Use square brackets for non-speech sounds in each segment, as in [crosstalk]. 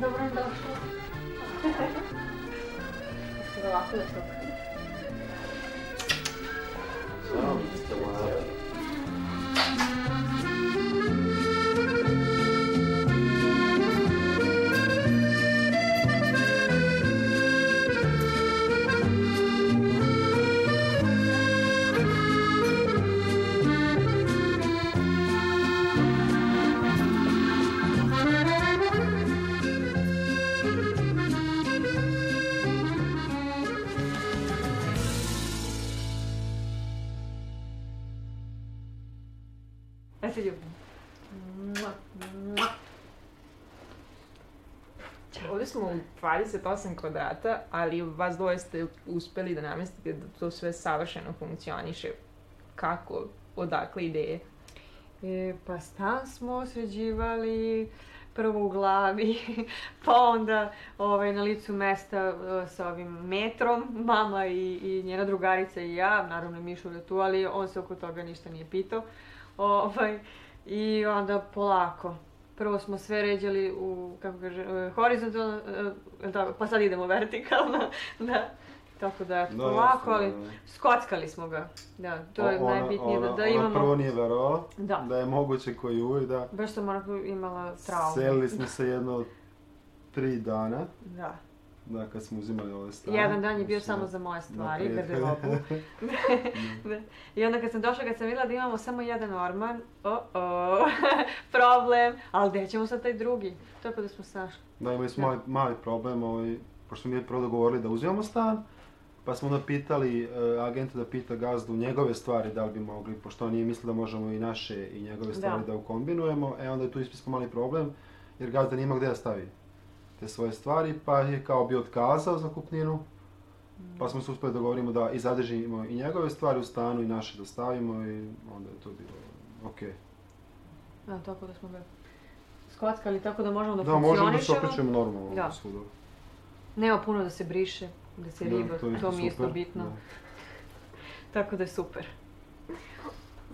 Dobro nam došlo. Jeste Ovdje smo u 28 kvadrata, ali vas dvoje ste uspeli da namestite da to sve savršeno funkcioniše. Kako? Odakle ideje? E, pa stan smo sređivali prvo u glavi, [laughs] pa onda ovaj, na licu mesta e, sa ovim metrom, mama i, i njena drugarica i ja, naravno i Mišo je tu, ali on se oko toga ništa nije pitao. Ovaj, I onda polako. Prvo smo sve ređali u, kako kaže, e, horizontalno, tako, pa sad idemo vertikalno, [laughs] da. Tako da, eto, Da, polako, ali da, da. skockali smo ga. Da, to je Ona- najbitnije, da, ona- da ona imamo... prvo nije verovala Da. da je moguće koji uvijek da Baš sam onako imala traumu. selili smo se jedno tri dana, Da. Da kad smo uzimali ove stvari. Jedan dan je bio samo za moje stvari, Naprijed. garderobu. Da. [laughs] [laughs] I onda kad sam došla, kad sam vidjela da imamo samo jedan orman, o o [laughs] problem, ali gdje ćemo sad taj drugi? Tako da smo snašli. Da, imali smo mali, mali problem, ovaj, pošto mi prvo dogovorili da uzimamo stan, pa smo onda pitali uh, agenta da pita gazdu njegove stvari da li bi mogli, pošto on nije mislio da možemo i naše i njegove stvari Da. da, ukombinujemo, e onda je tu ispisao mali problem, jer gazda nije imao gdje da stavi te svoje stvari, pa je kao bi otkazao za kupninu, pa smo se uspjeli dogovorimo da i zadržimo i njegove stvari u stanu i naše da stavimo i onda je to bilo ok. Da, tako da smo ga skockali tako da možemo da, Da, možemo da se okrećemo normalno Da. svuda. Nema puno da se briše, da se Da, riba, to, isto mi je isto bitno. da. [laughs] Tako da je super.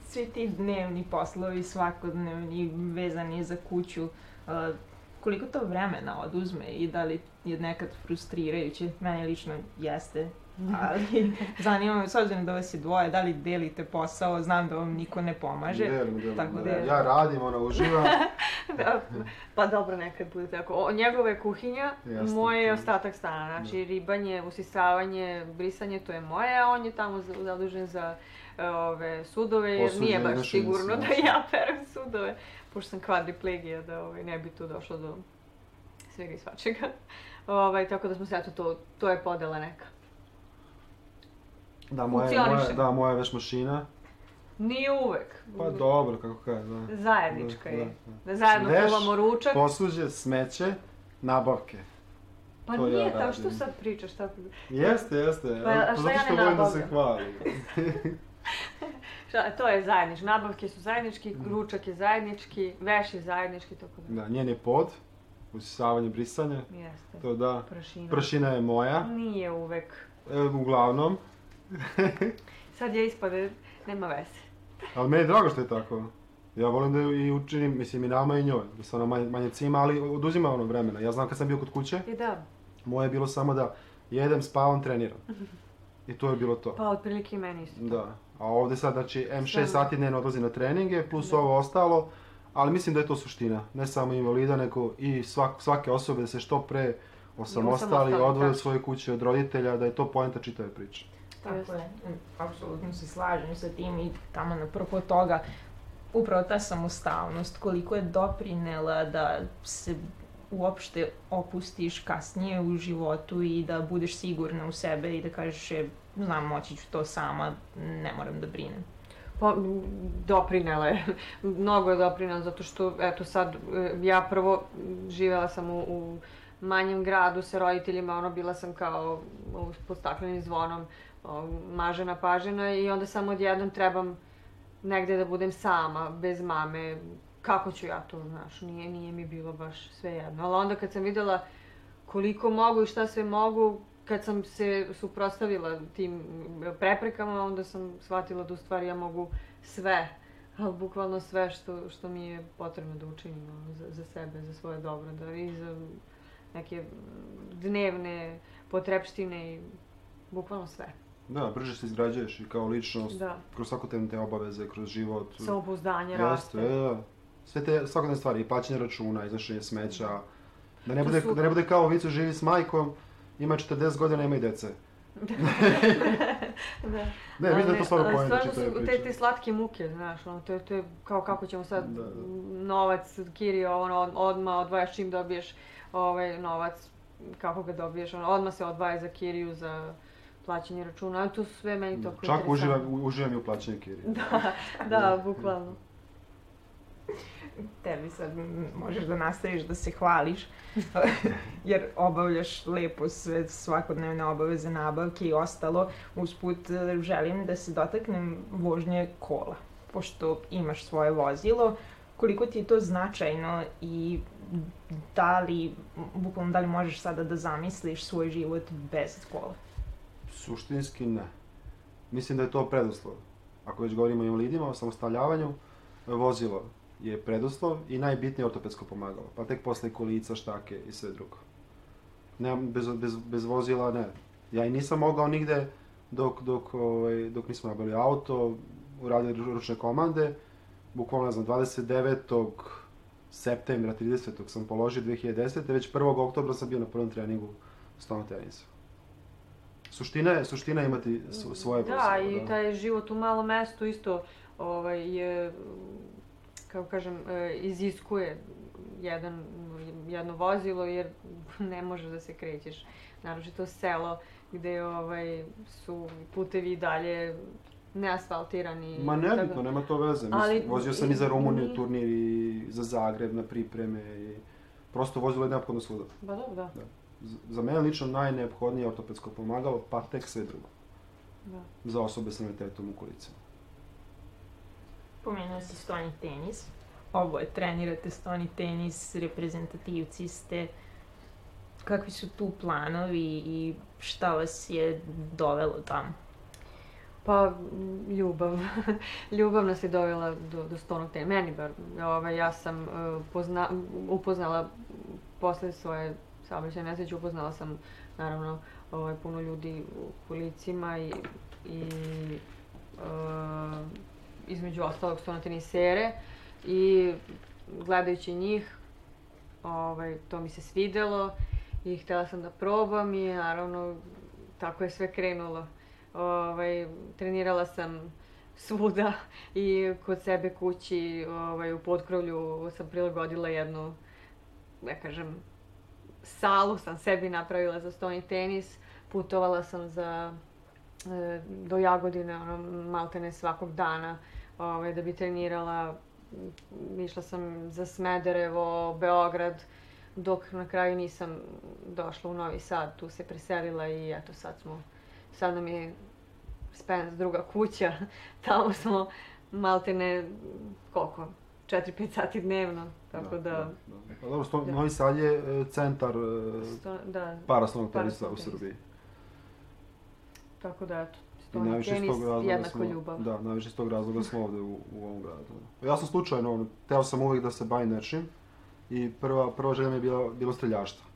Svi ti dnevni poslovi, svakodnevni, vezani za kuću, uh, koliko to vremena oduzme i da li je nekad frustrirajuće? Meni lično jeste. Ali [laughs] zanima me, s obzirom da vas je dvoje, da li delite posao, znam da vam niko ne pomaže. Delimo, delimo, tako da. da- Ja radim, ona uživa. [laughs] da, pa dobro, nekad bude tako. O, njegova je kuhinja, Jasno, moje je to- ostatak stana. Znači, ribanje, usisavanje, brisanje, to je moje, a on je tamo za- zadužen za e, ove sudove, jer Posuđe, nije baš sigurno da ja [laughs] perem sudove, pošto sam kvadriplegija, da ovaj, ne bi tu došlo do svega i svačega. [laughs] Ovaj, tako da smo se, eto, to, to je podela neka. Da, moja, moja, da, moja veš mašina. Nije uvek. Pa dobro, kako kaže, da. Zajednička Da, je. da, Da zajedno Veš, kuvamo ručak. Posuđe, smeće, nabavke. Pa to ja nije, tako što sad pričaš tako. Jeste, jeste. Pa, a šta ja što ne volim da se nabavljam? [laughs] Šta, to je zajednički, nabavke su zajednički, ručak je zajednički, veš je zajednički, tako da. Da, njen je pod, usisavanje, brisanje, Jeste. to da. Prašina. Pršina je moja, Nije uvek. e, uglavnom. [laughs] Sad je ispade, nema veze. Ali meni je drago što je tako. Ja volim da i učinim, mislim i nama i njoj, da se ona manje, manje cima, ali oduzima ono vremena. Ja znam kad sam bio kod kuće, I da, moje je bilo samo da jedem, spavam, treniram. [laughs] I to je bilo to. pa otprilike i meni isto. Da. A ovdje sad, znači, M6 Sve. sati dnevno odlazi na treninge, plus ovo ostalo, ali mislim da je to suština. Ne samo invalida, nego i svak, svake osobe da se što pre osamostali, odvoje od tačno. svoje kuće, od roditelja, da je to poenta čitave priče. Tako je, Mm, apsolutno se slažem sa tim i tamo na prvo toga upravo ta samostalnost, koliko je doprinela da se uopšte opustiš kasnije u životu i da budeš sigurna u sebe i da kažeš e, znam moći ću to sama, ne moram da brinem. Pa, doprinela je. [laughs] Mnogo je doprinela, zato što, eto sad, e, ja prvo m, živjela sam u, u manjem gradu sa roditeljima, ono, bila sam kao pod staklenim zvonom, mažena, pažena i onda samo odjednom trebam negde da budem sama, bez mame, kako ću ja to, znaš, nije, nije mi bilo baš sve jedno. Ali onda kad sam vidjela koliko mogu i šta sve mogu, kad sam se suprostavila tim preprekama, onda sam shvatila da u stvari ja mogu sve, ali bukvalno sve što, što mi je potrebno da učinim ono, za, za sebe, za svoje dobro, da i za neke dnevne potrepštine i bukvalno sve. Da, brže se izgrađuješ i kao ličnost, Da. kroz svakodnevne te obaveze, kroz život. Samopouzdanje raste. Jeste, da, da. Sve te svakodnevne stvari, i plaćanje računa, iznošenje smeća. Da ne To bude, su- da ne bude kao Vicu živi s majkom, ima 40 godina, nema i dece. [laughs] da. Ne, mislim da je to stvarno ali poenta stvarno su priče. te, te slatke muke, znaš, ono, to je, to je kao kako ćemo sad Da, da. novac, kirio, ono, od, odmah odvajaš čim dobiješ ovaj novac, kako ga dobiješ, ono, odmah se odvaja za kiriju, za plaćanje računa, to sve meni toliko Čak interesantno. uživam, u- uživam i u plaćanju kirije. [laughs] Da, da, bukvalno. [laughs] Tebi sad možeš da nastaviš da se hvališ, [laughs] jer obavljaš lepo sve svakodnevne obaveze, nabavke i ostalo. Usput e, želim da se dotaknem vožnje kola, pošto imaš svoje vozilo. Koliko ti je to značajno i da li, bukvalno da li možeš sada da zamisliš svoj život bez kola? Suštinski ne. Mislim da je to preduslov. Ako već govorimo o invalidima, o samostaljavanju, vozilo je preduslov i najbitnije ortopedsko pomagalo. Pa tek posle kolica, štake i sve drugo. Nemam, bez, bez, bez vozila ne. Ja i nisam mogao nigde dok, dok, ovaj, dok nismo nabavili auto, uradili ru- ručne komande. Bukvalno, ne znam, 29. septembra, 30. sam položio 2010. Već 1. oktobra sam bio na prvom treningu stano tenisa. Suština je, suština je imati svo- svoje Da, vozilo, i taj život u malom mestu isto ovaj, je, kako kažem, e, iziskuje jedan, jedno vozilo jer ne možeš da se krećeš. Naročito selo gde ovaj, su putevi i dalje neasfaltirani. Ma tako- nebitno, nema to veze. Mislim, Ali- vozio sam i za Rumuniju i- turnir i za Zagreb na pripreme i prosto vozilo je neophodno svuda. Ba dobro, da. Z- Za mene lično najneophodnije ortopedsko pomagalo, pa tek sve drugo. da. Za osobe s invaliditetom u kolicima. Pomenuo si stoni tenis. Ovo je, trenirate stoni tenis, reprezentativci ste. Kakvi su tu planovi i šta vas je dovelo tamo? Pa, ljubav. [laughs] ljubav nas je dovela do, do stonog tenisa. Meni bar. Ovaj, ja sam uh, pozna, upoznala, posle svoje saobraćajne nesreće, upoznala sam naravno ovaj, puno ljudi u kolicima i, i uh, između ostalog stono tenisere i gledajući njih ovaj, to mi se svidelo i htela sam da probam i naravno tako je sve krenulo. Ovaj, trenirala sam svuda i kod sebe kući, ovaj, u potkrovlju sam prilagodila jednu, da kažem, salu sam sebi napravila za stoni tenis. Putovala sam za, e, do Jagodine, ono, maltene svakog dana, ovaj, da bi trenirala. Išla sam za Smederevo, Beograd, dok na kraju nisam došla u Novi Sad, tu se preselila i eto sad smo, sad nam je Spence druga kuća, [laughs] tamo smo maltene, koliko, 4-5 sati dnevno, tako da, Pa dobro, sto, Da. Novi Sad je e, centar e, sto, da, paraslovnog tenisa Paraslovnog u. Srbiji. tako da eto, I stoni najviše iz tog razloga smo, ljubav. Da, najviše iz tog razloga smo ovde u, u ovom gradu. Ja sam slučajno, ono, teo sam uvijek da se bavim nečim i prva, prva želja mi je bila, bilo streljaštvo.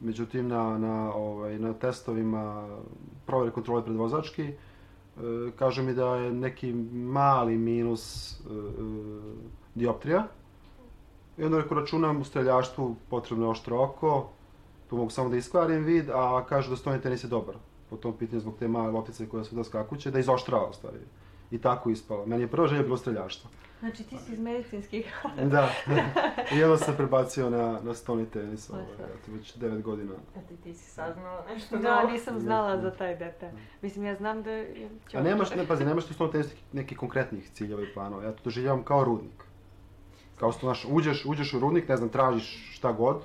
Međutim, na, na, ovaj, na testovima provere kontrole predvozački, e, kaže mi da je neki mali minus e, e, dioptrija. I onda rekao, računam u streljaštvu potrebno je oštro oko, tu mogu samo da iskvarim vid, a kažu da stojni tenis je dobar po tom pitanju zbog te male loptice koja su da skakuće, da izoštrava u stvari. I tako ispalo. Meni je prva želja bilo streljaštvo. Znači ti si iz medicinskih. [laughs] Da. [laughs] I onda sam prebacio na, na stoni tenis, ovaj, eto, već 9 godina. Eto, ti si saznala nešto da, novo. nisam znala za taj detalj. Mislim, ja znam da će... A nemaš, ne, pazi, nemaš tu stoni tenis nekih, konkretnih ciljeva i planova. Ja to doživljavam kao rudnik. Kao što, znaš, uđeš, uđeš u rudnik, ne znam, tražiš šta god,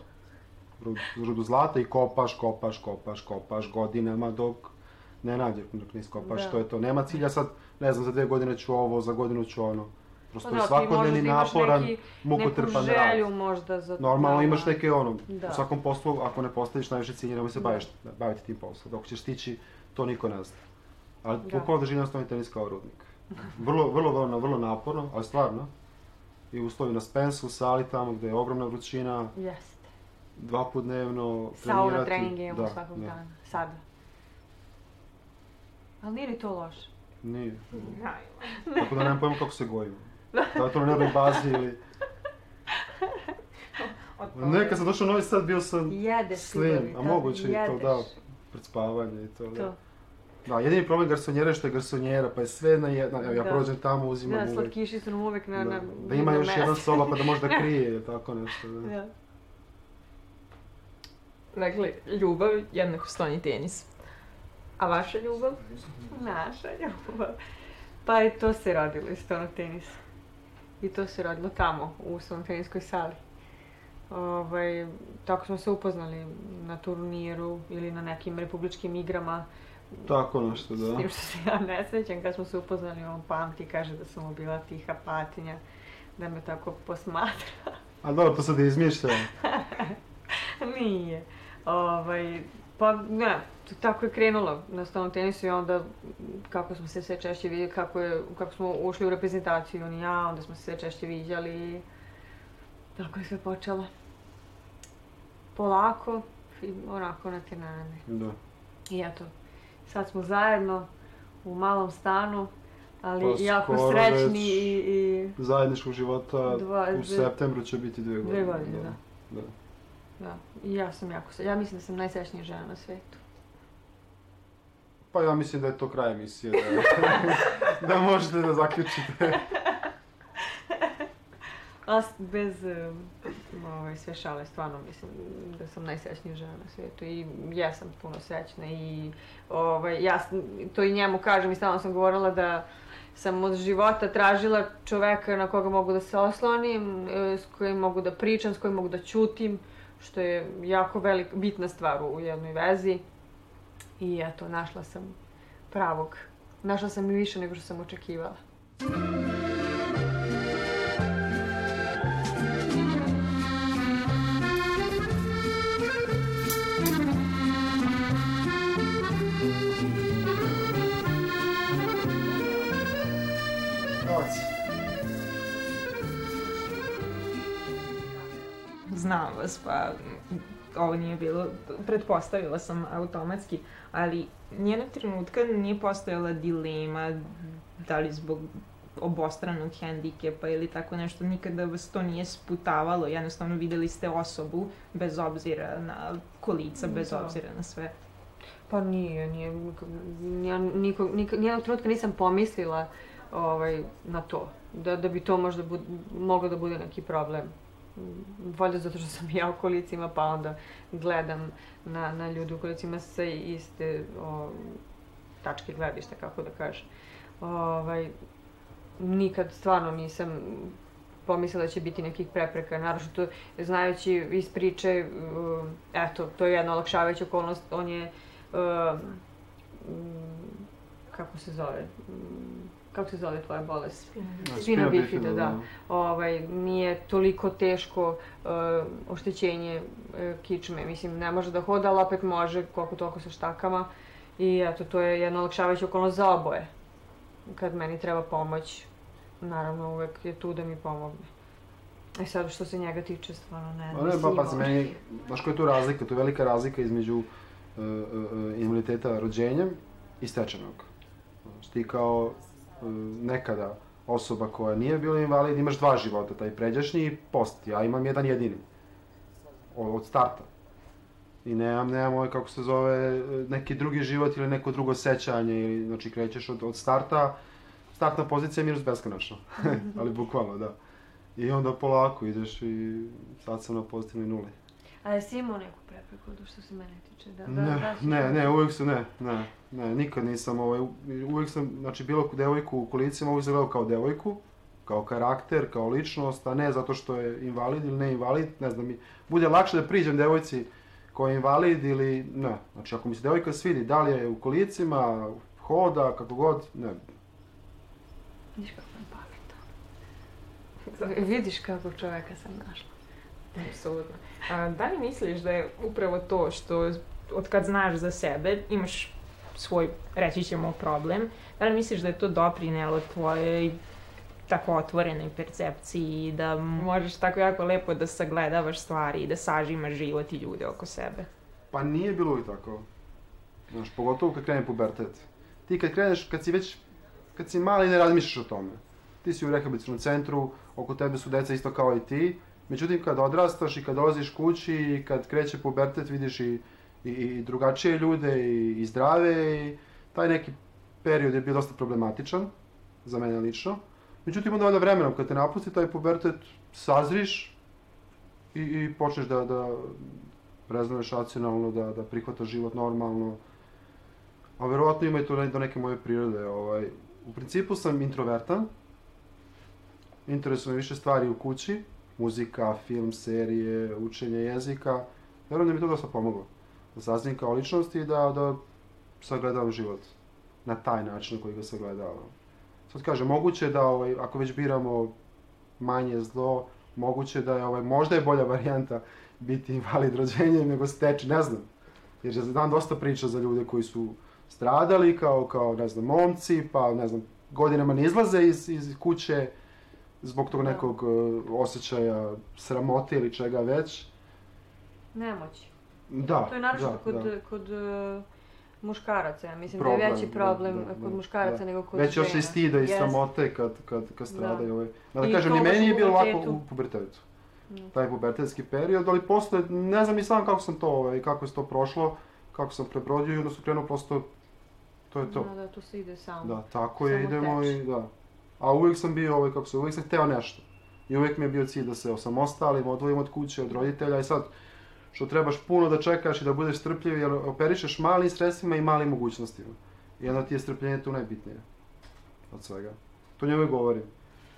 rudu zlata i kopaš, kopaš, kopaš, kopaš godinama dok ne nađeš, dok ne iskopaš Da. što je to. Nema cilja sad, ne znam, za dve godine ću ovo, za godinu ću ono. Prosto Pa je da, ti svakodnevni imaš naporan, neki, mukotrpan rad. želju možda za... Normalno da, imaš da. neke ono, Da. u svakom poslu, ako ne postaviš najviše cilje, nemoj se Da. baviš, baviti tim poslom. Dok ćeš stići, to niko ne zna. Ali Da. bukvalno doživljam osnovni tenis kao rudnik. Vrlo, vrlo, vrlo, vrlo naporno, ali stvarno. I uslovi na Spensu, sali tamo gde je ogromna vrućina, Jeste. Dva put dnevno Sauna trenirati. treninge imamo Da, svakog da. dana. Sada. Ali nije ni to loše. Nije. Najma. Tako da nemam pojma kako se gojimo. Da je to na nekoj bazi ili... Od Ne, kad sam došao u Novi Sad bio sam Jedeš slim, a moguće i to da, pred spavanje i to da. To. Da, jedini problem garsonjere je što je garsonjera, pa je sve na jedna, evo ja Da. prođem tamo, uzimam Da, uvek. slatkiši su nam uvek na, Da, na da ima još jedna soba pa da može da [laughs] krije tako nešto. Da. Da. Dakle, ljubav jednako stoni tenis. A vaša ljubav? Naša ljubav. Pa i to se radilo iz stonog tenisa. I to se radilo tamo, u stonog teniskoj sali. Ovaj, tako smo se upoznali na turniru ili na nekim republičkim igrama. Tako nešto, S da. tim što se ja ne sećam kad smo se upoznali, on pamti, kaže da sam mu bila tiha patinja, da me tako posmatra. A dobro, to sad je izmišljeno. [laughs] Nije. Ovaj, pa ne, tako je krenulo na stonom tenisu i onda kako smo se sve češće vidjeli, kako, je, kako smo ušli u reprezentaciju on i ja, onda smo se sve češće viđali tako je sve počelo. Polako i onako na te nane. Da. I eto, sad smo zajedno u malom stanu, ali Pa jako srećni i, i Zajedničkog života Dva- u septembru će biti dve godine. dve godine, da. da. Da, i ja sam jako ja mislim da sam najsrećnija žena na svetu. Pa ja mislim da je to kraj emisije, da, [laughs] da možete da zaključite. [laughs] A s- bez um, ovaj, sve šale, stvarno mislim da sam najsrećnija žena na svijetu i ja sam puno srećna i ovaj, ja to i njemu kažem i stalno sam govorila da sam od života tražila čoveka na koga mogu da se oslonim, e, s kojim mogu da pričam, s kojim mogu da ćutim, što je jako velik, bitna stvar u jednoj vezi. I eto, našla sam pravog. Našla sam i više nego što sam očekivala. Znam vas, pa ovo nije bilo, pretpostavila sam automatski, ali nijednog trenutka nije postojala dilema da li zbog obostranog hendikepa ili tako nešto, nikada vas to nije sputavalo, jednostavno videli ste osobu bez obzira na kolica, bez Da. obzira na sve. Pa nije, nije, ja niko, nik, nijednog trenutka nisam pomislila ovaj, na to, da, da bi to možda bud, moglo da bude neki problem. Valjda zato što sam [laughs] ja u kolicima, pa onda gledam na, na ljude u kolicima sa iste o, tačke gledišta, kako da kažem. Ovaj, nikad stvarno nisam pomislila da će biti nekih prepreka, naročito znajući iz priče, um, eto, to je jedna olakšavajuća okolnost, on je, um, kako se zove, Mm, kako se zove tvoja bolest? Spina bifida, da. Ovaj, nije toliko teško uh, oštećenje uh, kičme, mislim, ne može da hoda, ali opet može koliko toliko sa štakama i eto, to je jedna olakšavajuća okolnost za oboje. Kad meni treba pomoć, naravno uvek je tu da mi pomogne. E sad, što se njega tiče, stvarno ne Pa ne, pa, pazi, ovaj, meni, znaš koja je tu razlika? Tu je velika razlika između uh, uh, invaliditeta rođenjem i stečenog. Znaš, ti kao nekada osoba koja nije bila invalid, imaš dva života, taj pređašnji i post. Ja imam jedan jedini. Od, starta. I nemam, nemam ovaj, kako se zove, neki drugi život ili neko drugo sećanje, ili, znači krećeš od, od starta, startna pozicija je minus beskonačno. [laughs] Ali bukvalno, da. I onda polako ideš i sad sam na pozitivnoj nuli. A jesi imao neku prepreku, do što se mene tiče? Da, da, Ne, da, ne, ne, uvijek sam, ne, ne, ne, nikad nisam, ovaj, u- uvijek sam, znači, bilo devojku u kolicima, uvijek sam gledao kao devojku, kao karakter, kao ličnost, a ne zato što je invalid ili ne invalid, ne znam, mi, bude lakše da priđem devojci koja je invalid ili ne. Znači, ako mi se devojka svidi, da li je u kolicima, hoda, kako god, ne. Viš kako je pametno. [laughs] Vidiš kakvog čoveka sam našla. Apsolutno. A, da li misliš da je upravo to što od kad znaš za sebe, imaš svoj, reći ćemo, problem, da li misliš da je to doprinelo tvojoj tako otvorenoj percepciji i da možeš tako jako lepo da sagledavaš stvari i da sažimaš život i ljude oko sebe? Pa nije bilo uvijek tako. Znaš, pogotovo kad krene pubertet. Ti kad kreneš, kad si već, kad si mali ne razmišljaš o tome. Ti si u rehabilitačnom centru, oko tebe su deca isto kao i ti. Međutim, kad odrastaš i kad dolaziš kući i kad kreće pubertet, vidiš i, i, i drugačije ljude i, i zdrave i taj neki period je bio dosta problematičan za mene lično. Međutim, onda valjda vremenom, kad te napusti taj pubertet, sazriš i, i počneš da, da reznuješ racionalno, da, da prihvataš život normalno. A verovatno ima i to do neke moje prirode. Ovaj. U principu sam introvertan. Interesuje me više stvari u kući. Muzika, film, serije, učenje jezika. Verujem da mi to dosta pomoglo. Da saznim kao ličnost i da, da sagledavam život na taj način na koji ga sagledavam. Sad kažem, moguće da, ovaj, ako već biramo manje zlo, moguće da je, ovaj, možda je bolja varijanta biti invalid rođenjem nego steći, ne znam. Jer ja znam dosta priča za ljude koji su stradali kao, kao ne znam, momci, pa ne znam, godinama ne izlaze iz, iz kuće zbog tog Da. nekog uh, osjećaja sramote ili čega već. Nemoć. Da, To je naročito da, kod, da. kod uh, muškaraca, ja mislim da Problem, je veći da, problem da, kod da, muškaraca da. nego kod Već još žena. i stida i sramote kad, kad, kad stradaju. Ovaj. Da, da I kažem, baš meni je bilo lako u pubertetu. Mm. Taj pubertetski period, ali posle, ne znam i sam kako sam to, ovaj, kako je to prošlo, kako sam prebrodio i onda sam krenuo prosto, to je to. Da, da, to se ide samo. Da, tako je, Samo idemo teče. i da. A uvijek sam bio, ovaj, kako se, uvijek sam hteo nešto. I uvijek mi je bio cilj da se osamostalim, odvojim od kuće, od roditelja i sad, što trebaš puno da čekaš i da budeš strpljiv, jer operišeš malim sredstvima i malim mogućnostima. I onda ti je strpljenje tu najbitnije od svega. To uvijek govorim.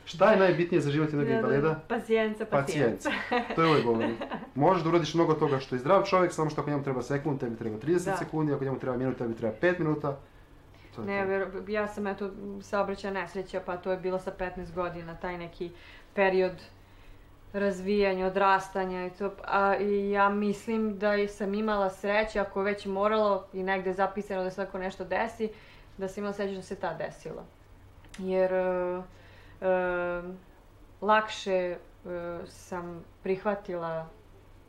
Šta je najbitnije za život jednog invalida? Pacijenca, pacijenca. To je uvijek govorim. Možeš da uradiš mnogo toga što je zdrav čovjek, samo što ako njemu treba sekund, tebi treba 30 Da. sekundi, ako njemu treba minut, tebi treba 5 minuta. To Ne, ver, ja sam eto saobraćaj nesreća, pa to je bilo sa 15 godina, taj neki period razvijanja, odrastanja i to. A i ja mislim da sam imala sreće, ako već moralo i negde zapisano da se tako nešto desi, da sam imala sreće da se ta desilo. Jer e, e, lakše e, sam prihvatila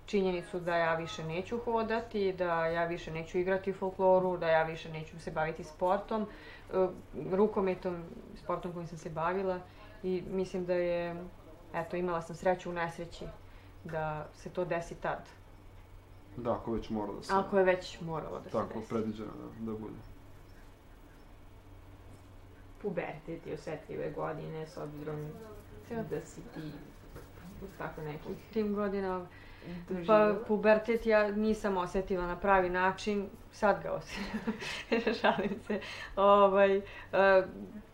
činjenicu da ja više neću hodati, da ja više neću igrati u folkloru, da ja više neću se baviti sportom, e, rukometom, sportom kojim sam se bavila i mislim da je, eto, imala sam sreću u nesreći da se to desi tad. Da, ako već mora da se... Ako je već moralo da se Tako, desi. predviđeno da, da bude. Pubertet i osetljive godine, s obzirom da si ti u tako nekih Tim godinama Pa doživjela. pubertet ja nisam osjetila na pravi način, sad ga osjetim, [laughs] šalim se. Ovaj, uh,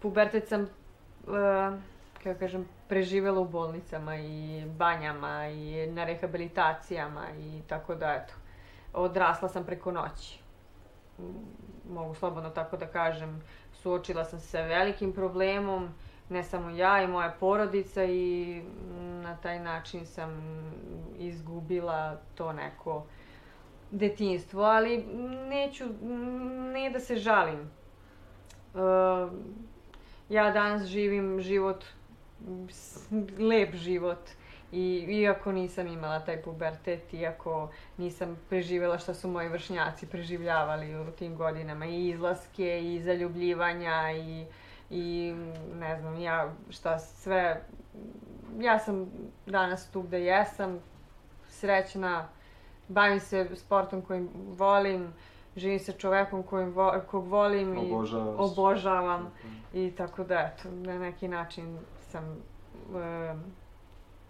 pubertet sam, uh, kako kažem, preživjela u bolnicama i banjama i na rehabilitacijama i tako da, eto. Odrasla sam preko noći. Mogu slobodno tako da kažem. Suočila sam se sa velikim problemom, ne samo ja i moja porodica i na taj način sam izgubila to neko detinjstvo, ali neću, ne da se žalim. E, ja danas živim život, lep život i iako nisam imala taj pubertet, iako nisam preživjela što su moji vršnjaci preživljavali u tim godinama i izlaske i zaljubljivanja i i ne znam ja šta sve ja sam danas tu gde jesam srećna bavim se sportom kojim volim živim sa čovekom kojim vo, kog volim i Obožavaš. obožavam i tako da eto na neki način sam e,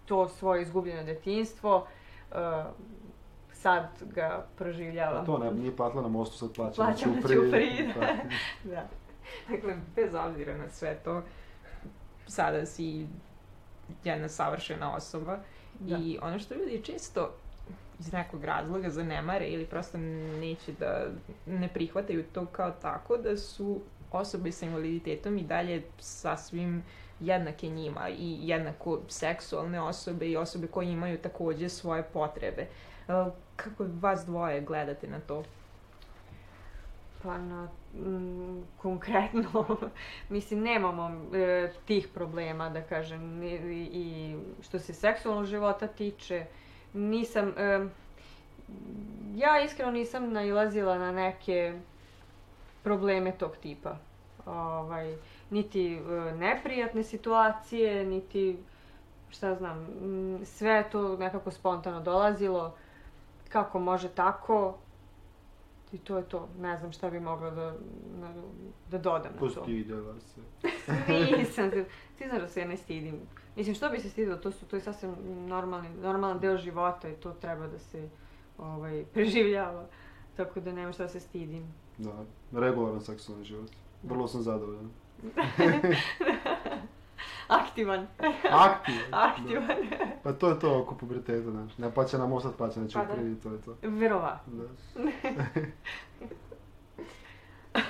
to svoje izgubljeno detinjstvo e, sad ga proživljavam A to ne, nije platila na mostu, sad plaća na ćupri. ćupriji, da. Da. [laughs] da. [laughs] Dakle, bez obzira na sve to, sada si jedna savršena osoba Da. i ono što ljudi često iz nekog razloga zanemare ili prosto neće da ne prihvataju to kao tako da su osobe sa invaliditetom i dalje sasvim jednake njima i jednako seksualne osobe i osobe koje imaju takođe svoje potrebe. Kako vas dvoje gledate na to? Pa na, mm, konkretno, [laughs] mislim, nemamo e, tih problema, da kažem, i, i što se seksualnog života tiče, nisam, e, ja iskreno nisam nailazila na neke probleme tog tipa. Ovaj, niti e, neprijatne situacije, niti šta znam, m, sve to nekako spontano dolazilo, kako može tako, I to je to. Ne znam šta bi mogla da, da, da dodam na to. Postidjela se. [laughs] Nisam se. Ti znaš da se ja ne stidim. Mislim, što bi se stidila? To, su, to je sasvim normalni, normalan deo života i to treba da se ovaj, preživljava. Tako da nema šta da se stidim. Da, regularan seksualni život. Vrlo sam zadovoljan. [laughs] Aktivan. Aktivan. [laughs] Aktivan. Da. Pa to je to oko puberteta, znaš. Ne pa će nam ostat, pa će neće Pa da. krivi, to je to. Verovatno. Da. [laughs]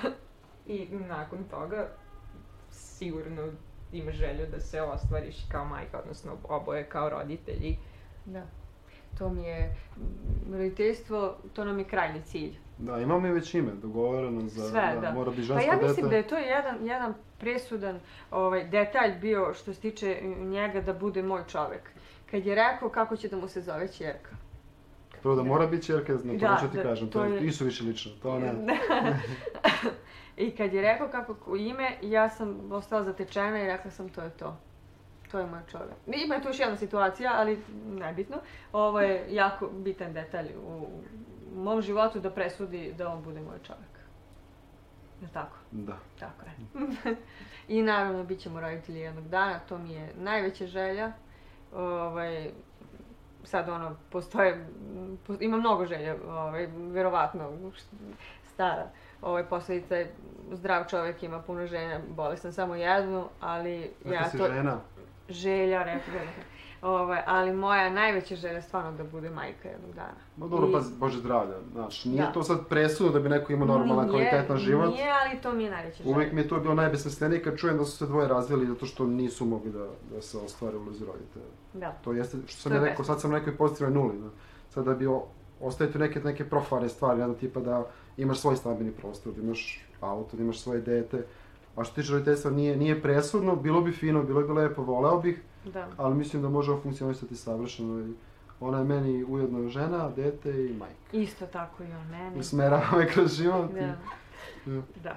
I nakon toga sigurno imaš želju da se ostvariš kao majka, odnosno oboje kao roditelji. Da. To mi je, roditeljstvo, to nam je krajnji cilj. Da, imamo i već ime dogovoreno za, Sve, da, da. mora Pa žensko ja dete. mislim da je to jedan, jedan presudan ovaj, detalj bio što se tiče njega da bude moj čovek. Kad je rekao kako će da mu se zove ćerka. Prvo da mora biti čerke, na to Da, ću ti da, kažem, to to je- isu više lično, to ne. [laughs] I kad je rekao kako ime, ja sam ostala zatečena i rekla sam to je to. To je moj čovjek. Ima tu još jedna situacija, ali nebitno. Ovo je jako bitan detalj u, u mom životu da presudi da on bude moj čovjek. Je tako? Da. Tako je. [laughs] I naravno, bit ćemo roditelji jednog dana, to mi je najveća želja. Ovaj, sad ono, postoje, ima mnogo želja, ovaj, verovatno, stara. Ovaj, posledica je, zdrav čovjek ima puno žena, bolestan samo jednu, ali Rekla ja si to, žena, želja, rekla bih. Ovaj, ali moja najveća želja je stvarno da bude majka jednog dana. ma dobro, I- pa Bože zdravlja, znaš, nije Da. to sad presudno da bi neko imao normalan, kvalitetan život. Nije, ali to mi je najveća želja. Uvijek mi je to bilo najbesmislenije kad čujem da su se dvoje razvili zato što nisu mogli da, da se ostvare u ulozi roditelja. Da. To jeste, što sam To je ja rekao, sad sam na nekoj pozitivnoj nuli. Da. Sad da bi o- ostaviti neke, neke profane stvari, jedna tipa da imaš svoj stambeni prostor, da imaš auto, da imaš svoje dete. A što tiče roditeljstva nije, nije presudno, bilo bi fino, bilo bi lepo, voleo bih, Da. ali mislim da može funkcionisati savršeno. I ona je meni ujedno žena, dete i majka. Isto tako i on meni. Usmerava me kroz život. i- Da. Da. Da.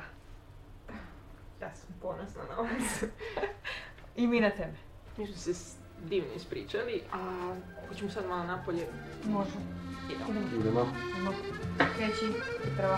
Ja sam ponosna na vas. I mi na tebe. Mi smo se divno ispričali, a hoćemo sad malo napolje. Može. Idemo. Idemo. Idemo. Kreći. Ti prva.